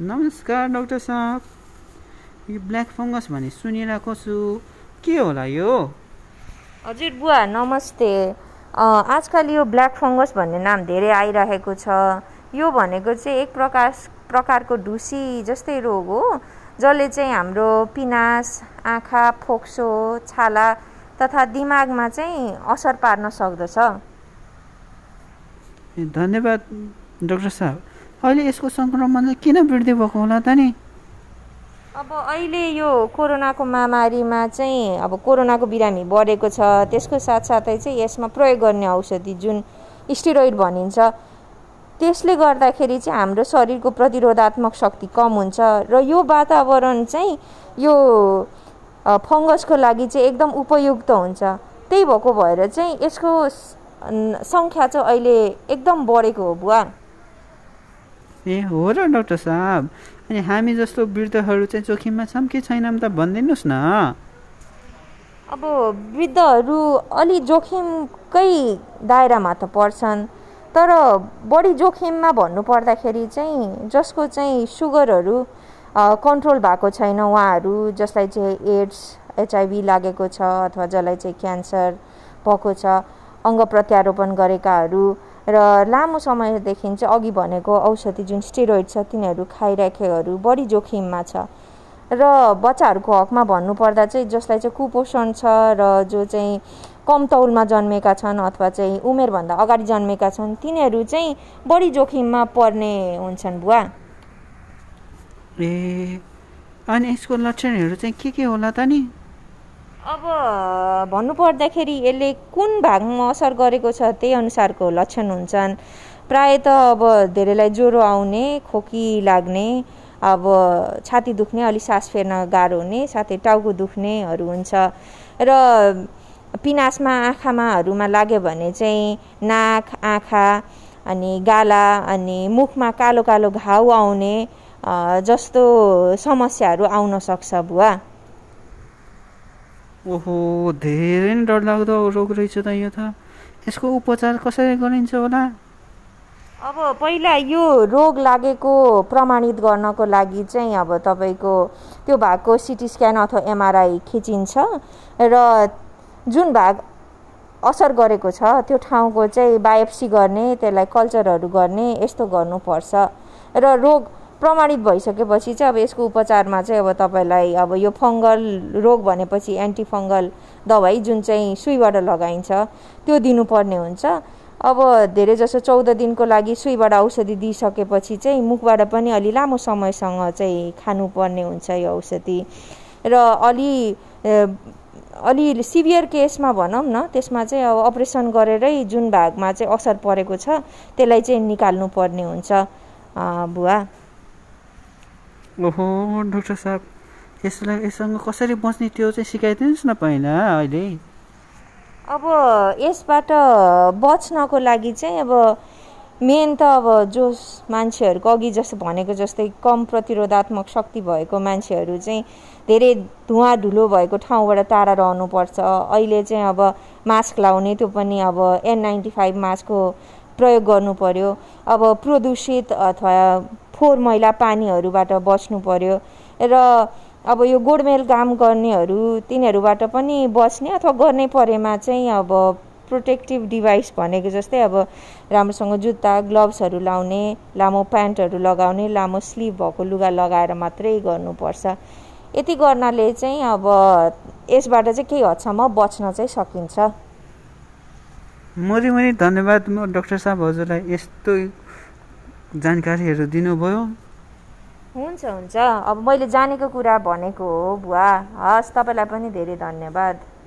नमस्कार डाक्टर साहब। यो ब्ल्याक फङ्गस भन्ने सुनिरहेको छु के होला यो? हजुर बुवा नमस्ते। आजकल यो ब्ल्याक फङ्गस भन्ने नाम धेरै आइरहेको छ। यो भनेको चाहिँ एक प्रकार प्रकारको ढुसी जस्तै रोग हो जसले चाहिँ हाम्रो पिनास आँखा फोक्सो छाला तथा दिमागमा चाहिँ असर पार्न सक्दछ। धन्यवाद डाक्टर साहब। अहिले यसको सङ्क्रमण किन वृद्धि भएको होला त नि? अब अहिले यो कोरोनाको महामारीमा चाहिँ अब कोरोनाको बिरामी बढेको छ। त्यसको साथसाथै चाहिँ यसमा प्रयोग गर्ने औषधि जुन स्टेरोइड भनिन्छ त्यसले गर्दाखेरि चाहिँ हाम्रो शरीरको प्रतिरोधात्मक शक्ति कम हुन्छ र यो वातावरण चाहिँ यो फङ्गसको लागि चाहिँ एकदम उपयुक्त हुन्छ। त्यही भएको भएर चाहिँ यसको सङ्ख्या चाहिँ अहिले एकदम बढेको हो बुवा। ए हो र डाक्टर साहब। अनि हामी जस्तो वृद्धहरू चाहिँ जोखिममा छौँ कि छैनौँ त भनिदिनुहोस् न। अब वृद्धहरू अलि जोखिमकै दायरामा त पर्छन् तर बढी जोखिममा भन्नु पर्दाखेरि चाहिँ जसको चाहिँ सुगरहरू कन्ट्रोल भएको छैन उहाँहरू जसलाई चाहिँ एड्स एचआइभी लागेको छ अथवा जसलाई चाहिँ क्यान्सर भएको छ अङ्ग प्रत्यारोपण गरेकाहरू र लामो समयदेखि चाहिँ अघि भनेको औषधि जुन स्टेरोइड छ तिनीहरू खाइराखेहरू बढी जोखिममा छ। र बच्चाहरूको हकमा भन्नुपर्दा चाहिँ जसलाई चाहिँ कुपोषण छ र जो चाहिँ कम तौलमा जन्मेका छन् अथवा चाहिँ उमेरभन्दा अगाडि जन्मेका छन् तिनीहरू चाहिँ बढी जोखिममा पर्ने हुन्छन् बुवा। ए अनि यसको लक्षणहरू चाहिँ के के होला त नि? अब भन्नुपर्दाखेरि यसले कुन भागमा असर गरेको छ त्यही अनुसारको लक्षण हुन्छन्। प्राय त अब धेरैलाई ज्वरो आउने खोकी लाग्ने अब छाती दुख्ने अलि सास फेर्न गाह्रो हुने साथै टाउको दुख्नेहरू हुन्छ। र पिनासमा आँखामाहरूमा लाग्यो भने चाहिँ नाक आँखा अनि गाला अनि मुखमा कालो कालो घाउ आउने जस्तो समस्याहरू आउन सक्छ बुवा। ओहो धेरै नै डरलाग्दो रोग रहेछ त यो त। यसको उपचार कसरी गरिन्छ होला? अब पहिला यो रोग लागेको प्रमाणित गर्नको लागि चाहिँ अब तपाईँको त्यो भागको सिटी स्क्यान अथवा एमआरआई खिचिन्छ र जुन भाग असर गरेको छ त्यो ठाउँको चाहिँ बायोप्सी गर्ने त्यसलाई कल्चरहरू गर्ने यस्तो गर्नुपर्छ। र रोग प्रमाणित भइसकेपछि चाहिँ अब यसको उपचारमा चाहिँ अब तपाईँलाई अब यो फङ्गल रोग भनेपछि एन्टी फङ्गल दबाई जुन चाहिँ सुईबाट लगाइन्छ त्यो दिनुपर्ने हुन्छ। अब धेरै जसो चौध दिनको लागि सुईबाट औषधि दिइसकेपछि चाहिँ मुखबाट पनि अलि लामो समयसँग चाहिँ खानुपर्ने हुन्छ यो औषधि। र अलि अलि सिभियर केसमा भनौँ न त्यसमा चाहिँ अब अपरेसन गरेरै जुन भागमा चाहिँ असर परेको छ त्यसलाई चाहिँ निकाल्नु पर्ने हुन्छ बुवा। ओहो डाक्टर साहब यसलाई यससँग कसरी बस्ने त्यो चाहिँ सिकाइदिनुहोस् न पहिला अहिले। अब यसबाट बच्नको लागि चाहिँ अब मेन त अब जो मान्छेहरूको अघि जस्तो भनेको जस्तै कम प्रतिरोधात्मक शक्ति भएको मान्छेहरू चाहिँ धेरै धुवा धुलो भएको ठाउँबाट टाढा रहनुपर्छ। अहिले चाहिँ अब मास्क लाउने त्यो पनि अब एन नाइन्टी फाइभ मास्कको प्रयोग गर्नु पर्यो। अब प्रदूषित अथवा फोहोर मैला पानीहरूबाट बच्नु पर्यो र अब यो गोडमेल काम गर्नेहरू तिनीहरूबाट पनि बच्ने अथवा गर्नै परेमा चाहिँ अब प्रोटेक्टिभ डिभाइस भनेको जस्तै अब राम्रोसँग जुत्ता ग्लोभ्सहरू लाउने लामो प्यान्टहरू लगाउने लामो स्लिभ भएको लुगा लगाएर मात्रै गर्नुपर्छ। यति गर्नाले चाहिँ अब यसबाट चाहिँ केही हदसम्म बच्न चाहिँ सकिन्छ। मरि मरि धन्यवाद डाक्टर साहब हजुरलाई यस्तो जानकारीहरू दिनुभयो। हुन्छ हुन्छ। अब मैले जानेको कुरा भनेको हो बुवा। हस् तपाईँलाई पनि धेरै धन्यवाद।